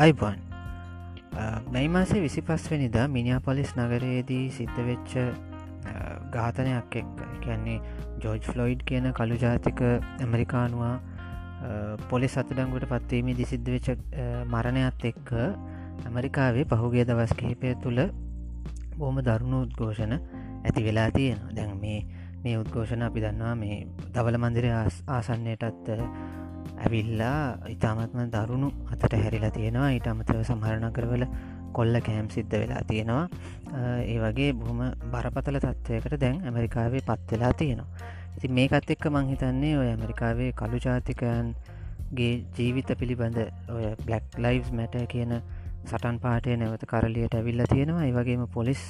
අයිබන්. මැයි මාසේ විසි පස්වනිද මිනිියපොලිස් නගරයේදී සිද්ධ වෙච්ච ඝාතනයක් එක් කියන්නේ ජෝජ් ෆ්ලොයිඩ් කියන කළු ජාතික ඇමරිකානුවා පොලිස් අතඩංගුට පත්වීමේ දිසිද්ධ වෙච්ච මරණයක්ත් එක්ක ඇමරිකාවේ පහුගේ දවස් කිහිපය තුළ බෝම දරුණු උද්ඝෝෂණ ඇති වෙලා තියෙන දැන් මේ මේ උද්ඝෝෂණ අපි දන්නවා මේ දවල මන්දිර ආසන්නයටත් ඇවිල්ලා ඉතාමත්ම දරුණු අතට හැරිලා තියෙනවා. ඊට අමතරව සමහරණ කරවල කොල්ල කෑම් සිද්ධ වෙලා තියෙනවා. ඒ වගේ බොහොම බරපතල තත්ත්වයකට දැන් ඇමරිකාවේ පත් වෙලා තියෙනවා. ඉති මේකත් එක්ක මංහිතන්නේ ඔය ඇමරිකාවේ කළු ජාතිකයන්ගේ ජීවිත පිළිබඳ ඔය බ්ලක් ලයිස් මැට කියන සටන් පාටය නැවත කරලියට ඇවිල්ල තියෙනවා. ඒ වගේම පොලිස්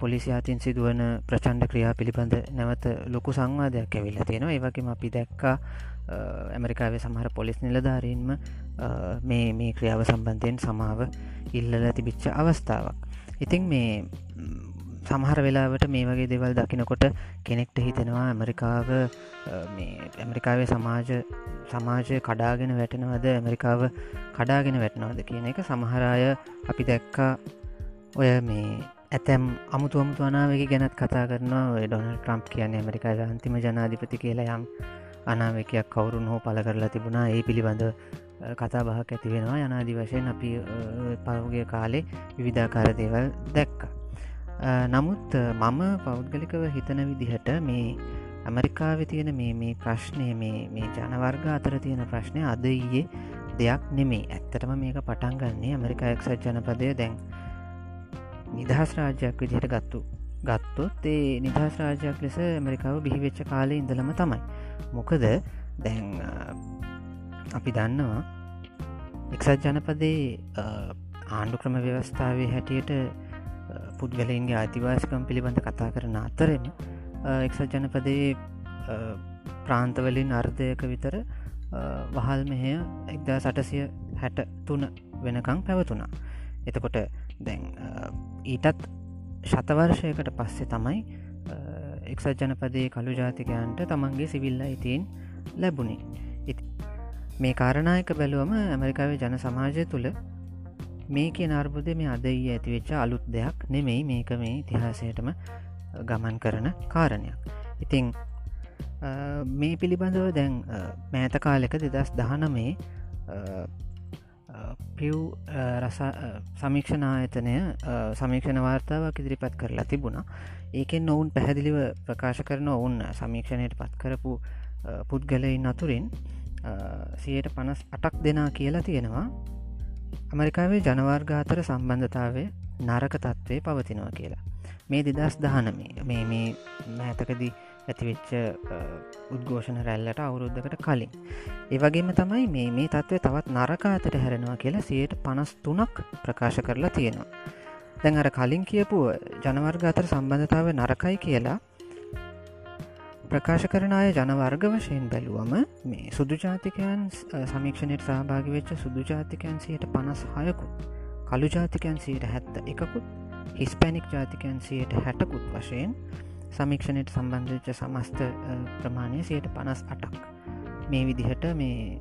පොලිසි අතින් සිදුවන ප්‍රචන්්ඩ ක්‍රියා පිළිබඳ නැවත ලොකු සංවාදයක් ඇවිල්ල තියෙනවා. ඒවගේම අපි දැක්කා ඇමරිකාවේ සමහර පොලිස් නිලධාරීන්ම මේ මේ ක්‍රියාව සම්බන්ධයෙන් සමාව ඉල්ලල තිබිච්ච අවස්ථාවක්. ඉතිං මේ සමහර වෙලාවට මේ වගේ දෙවල් දකිනකොට කෙනෙක්ට හිතෙනවා ඇමරිකාව ඇමරිකාවේ සමාජ සමාජය කඩාගෙන වැටෙනවද? ඇමරිකාව කඩාගෙන වැටනවද කියන එක සමහරය අපි දැක්කා. ඔය මේ ඇතැම් අමුතු අමුතු අනාවක ගැනත් කතා කරනවා. ඩොනල් ට්‍රම්ප් කියන්නේ ඇමරිකා අන්තිම ජනාධිපති කියලා යම් අනාවකයක් කවුරුන් හෝ පල කරලා තිබුණා. ඒ පිළිබඳ කතා බහක් ඇති වෙනවා. යනාදි වශයෙන් අපි පවගේ කාලේ විවිධාකාර දේවල් දැක්ක. නමුත් මම පෞද්ගලිකව හිතන විදිහට මේ ඇමරිකාව තියෙන මේ මේ ප්‍රශ්නය මේ ජනවර්ග අතර තියෙන ප්‍රශ්නය අද ඊයේ දෙයක් නෙමේ. ඇත්තටම මේක පටන්ගන්නේ ඇමරිකා එක්සත් ජනපදය දැන් නිදහස් රාජ්‍යයක් විදිහට ගත්තු ගත්තොත් ඒ නිදහස් රාජයක් ලෙස ඇමරිකාව බිහිවෙච්ච කාලය ඉඳලම තමයි. මොකද දැන් අපි දන්නවා එක්සත් ජනපදේ ආණ්ඩු ක්‍රම ව්‍යවස්ථාවේ හැටියට පුද්ගලයින්ගේ අතිවාසිකම් පිළිබඳ කතා කරන අතරෙම එක්සත් ජනපදයේ ප්‍රාන්තවලින් අර්ධයක විතර වහල් මෙහය එක්දා සටසිය හැට තුන වෙනකං පැවතුනා එතකොට දැන් ඊටත් ශතවර්ෂයකට පස්සේ තමයි එක්සත් ජනපදයේ කළු ජාතිකයන්ට තමන්ගේ සිවිල්ල ඉතින් ලැබුණේ. ඉති මේ කාරණයක බැලුවම ඇමරිකාවේ ජන සමාජය තුළ මේක නර්බුද මේ අදයි ඇතිවෙච්ච අලුත් දෙයක් නෙමෙයි. මේක මේ ඉතිහාසයටම ගමන් කරන කාරණයක්. ඉතිං මේ පිළිබඳව දැන් මෑත කාලෙක දෙදස් දහනමේ පිව් රස සමීක්ෂණ ආයතනය සමීක්ෂණ වාර්තාවක් ඉදිරිපත් කරලා තිබුණා. ඒකෙන් ඔවුන් පැහැදිලිව ප්‍රකාශ කරන ඔවුන් සමීක්ෂණයට පත් කරපු පුද්ගලයින් අතුරින් සියයට පනස් අටක් දෙනා කියලා තියෙනවා. ඇමරිකාවේ ජනවර්ගාතර සම්බන්ධතාවය නරක තත්ත්වය පවතිනවා කියලා. මේ දෙදස් දහනමේ මේ මේ මෑතකදී ඇතිවෙච්ච උද්ඝෝෂණ රැල්ලට අවුරුද්ධකට කලින්. ඒවගේම තමයි මේ මේ තත්ත්වය තවත් නරකාතට හැරෙනවා කියලා සියයට පනස් තුනක් ප්‍රකාශ කරලා තියෙනවා. දැන් අර කලින් කියපු ජනවර්ග අතර සම්බන්ධතාව නරකයි කියලා ප්‍රකාශ කරන අය ජනවර්ග වශයෙන් බැලුවම මේ සුදු ජාතිකයන් සමීක්ෂණයට සහභාගි වෙච්ච සුදු ජාතිකයන් සයට පනස් හයකුත් කළු ජාතිකයන් සයට හැත්ත එකකුත් හිස්පැනික් ජාතිකයන් සයට හැටකුත් වශයෙන් සමීක්ෂණයට සම්බන්ධච්ච සමස්ත ප්‍රමාණය සයට පනස් අටක්. මේ විදිහට මේ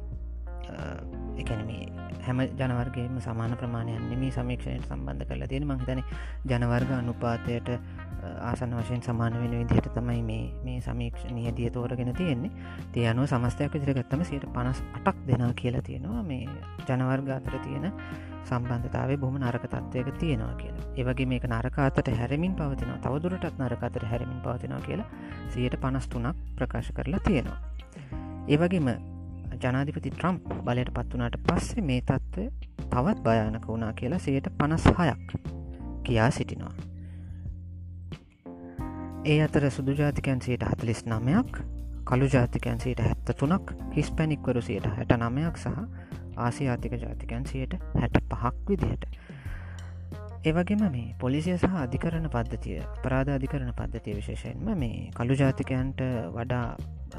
එකන මේ හැම ජනවර්ගේම සමාන ප්‍රමාණයන් මේ සමීක්ෂණයට සම්බන්ධ කරලා තියෙන මහිතන ජනවර්ග අනුපාතයට ආසන වශයෙන් සමාන වෙන විදිහට තමයි මේ මේ සමීක්ෂණය දිය තෝරගෙන තියෙන්නේ. තිය අනුව සමස්තයක් විදිරගත්තම සයට පනස් අටක් දෙනා කියලා තියෙනවා. මේ ජනවර්ග අතර තියෙන සම්බන්ධතාවේ බොහම නරක තත්වයක තියෙනවා කියලා. ඒවගේ මේක නරකාතට හැරමින් පවතින තවදුරටත් නරකාතර හැරමින් පවතිනවා කියලා සියයට පනස් තුනක් ප්‍රකාශ කරලා තියෙනවා. ඒවගේම ජනාධිපති ට්‍රම්ප් බලයට පත්වනාට පස්සේ මේ තත්ත්වය තවත් භයානක වුණා කියලා සයට පනස් හයක් කියා සිටිනවා. ඒ අතර සුදු ජාතිකයන් සයට හතලිස් නමයක් කළු ජාතිකයන් සයට හැත්ත තුනක් හිස්පැනික්වරු සයට හැට නමයක් සහ ආසියාතික ජාතිකයන් සයට හැට පහක් විදිහට ඒවගේම මේ පොලිසිය සහ අධිකරන පද්ධතිය පරාධ අධිකරන පද්ධතිය විශේෂයෙන්ම මේ කළු ජාතිකයන්ට වඩා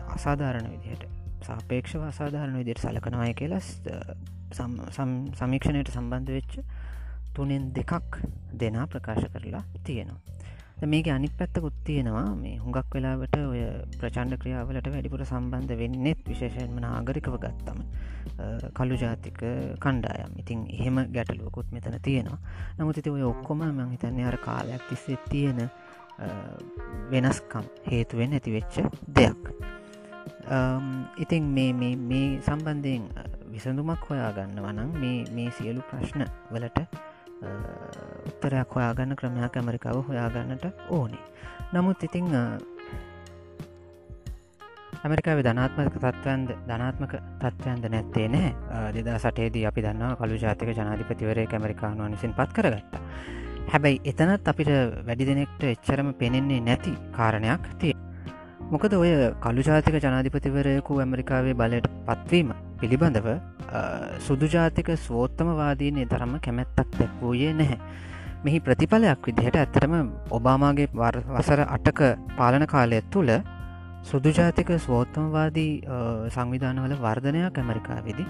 අසාධාරණ විදිහට සාපේක්ෂව අසාධාරණ විදියට සලකනවාය කියලස් සමීක්ෂණයට සම්බන්ධ වෙච්ච තුනෙන් දෙකක් දෙනා ප්‍රකාශ කරලා තියෙනවා. මේක අනික් පැත්තකුත් තියෙනවා. මේ හුඟක් වෙලාවට ඔය ප්‍රචන්්ඩ ක්‍රියාවලට වැඩිපුර සම්බන්ධ වෙන්නෙත් විශේෂයෙන්ම නාගරිකව ගත්තම කළු ජාතික කණ්ඩායම්. ඉතින් එහෙම ගැටලුවකුත් මෙතන තියෙනවා. නමුතිති ඔය ඔක්කොම මං හිතන්නේ අර කාලයක් තිස්සේ තියෙන වෙනස්කම් හේතුවෙන් ඇතිවෙච්ච දෙයක්. ඉතින් මේ මේ සම්බන්ධයෙන් විසඳුමක් හොයා ගන්න වනම් මේ සියලු ප්‍රශ්න වලට උත්තරයක් හොයාගන්න ක්‍රමයක් ඇමරිකාව හොයාගන්නට ඕනේ. නමුත් ඉතිං ඇමරිකාව ධනාත්මක තත්වන්ද ධනාත්මක තත්වයන්ද නැත්තේ නෑ. දෙදා සටේදී අපි දන්නවා කළු ජාතික ජනාධිපතිවරය ඇමරිකානුව නිසින් පත් කරගත්තා. හැබැයි එතනත් අපිට වැඩි දෙනෙක්ට එච්චරම පෙනෙන්නේ නැති කාරණයක් තිය. මොකද ඔය කළු ජාතික ජනාධිපතිවරයකු ඇමරිකාවේ බලයට පත්වීම පිළිබඳව සුදුජාතික ස්වෝත්තමවාදීනය තරම කැමැත්තක් දැක්වූයේ නැහැ. මෙහි ප්‍රතිඵලයක් විදිහට ඇත්තටම ඔබාමාගේ වසර අටක පාලන කාලය තුළ සුදුජාතික ස්වෝත්තමවාදී සංවිධානවල වර්ධනයක් ඇමරිකාවෙදි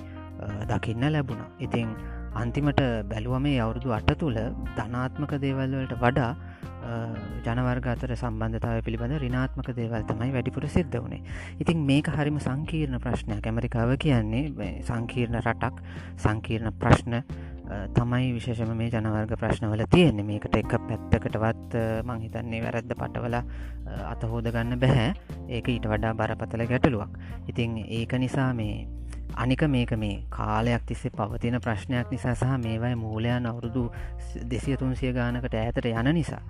දකින්න ලැබුණා. ඉතිං අන්තිමට බැලුවමේ අවුරුදු අට තුළ ධනාත්මක දේවල්වලට වඩා ජනවර්ග අතර සම්බන්ධතාව පිළිබඳ රිනාත්මක දේවල් තමයි වැඩිපුර සිද්ධ වනේ. ඉතින් මේක හරිම සංකීර්ණ ප්‍රශ්නයක්. ඇමරිකාව කියන්නේ සංකීර්ණ රටක් සංකීර්ණ ප්‍රශ්න තමයි විශේෂම මේ ජනවර්ග ප්‍රශ්නවල තියෙන්නේ. මේකට එක පැත්තකටවත් මංහිතන්නේ වැරද්ද පටවල අතහෝද ගන්න බැහැ. ඒක ඊට වඩා බරපතල ගැටලුවක්. ඉතිං ඒක නිසා මේ අනික මේක මේ කාලයක් තිස්සේ පවතින ප්‍රශ්නයක් නිසා සහ මේවයි මූලයන් අවුරුදු දෙසිය තුන්සිය ගානකට ඇතට යන නිසා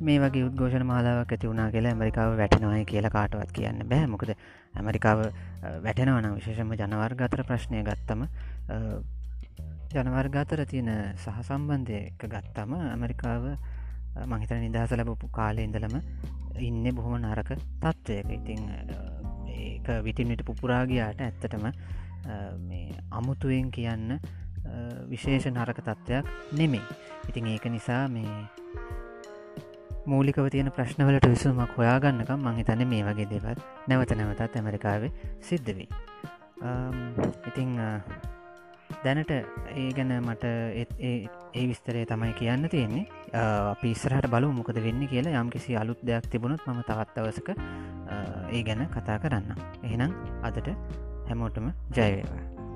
මේ වගේ උද්ඝෝෂණ මාලාවක් ඇති වුණනා කියලා ඇමරිකාව වැටෙනවායි කියලා කාටවත් කියන්න බෑ. මොකද ඇමරිකාව වැටෙනවන විශේෂම ජනවර්ග අතර ප්‍රශ්නය ගත්තම ජනවර්ග අතර තියෙන සහසම්බන්ධයක ගත්තම ඇමරිකාව මහිතන නිදහස ලැබපු කාලය ඉඳලම ඉන්න බොහොම නරක තත්ත්වයක ඉතිං ඒක විටින්ට පුපුරාගයාට ඇත්තටම අමුතුවෙන් කියන්න විශේෂ නරක තත්ත්වයක් නෙමෙයි. ඉතිං ඒක නිසා මේ මූලිකව තියෙන ප්‍රශ්නවලට විසුමක් හොයාගන්නකම් මංහිතන මේ වගේ දෙවත් නැවත නැවතත් ඇමරිකාවේ සිද්ධ වී ඉතිං දැනට ඒ ගැන මට ඒ විස්තරේ තමයි කියන්න තියෙන්නේ. අපි ඉස්සරහට බලු මොකද වෙන්න කියලා යම් කිසි අලුත් දෙයක් තිබුණොත් ම තවත්තවසක ඒ ගැන කතා කරන්න එහෙනම් අදට හැමෝටම ජයවේවා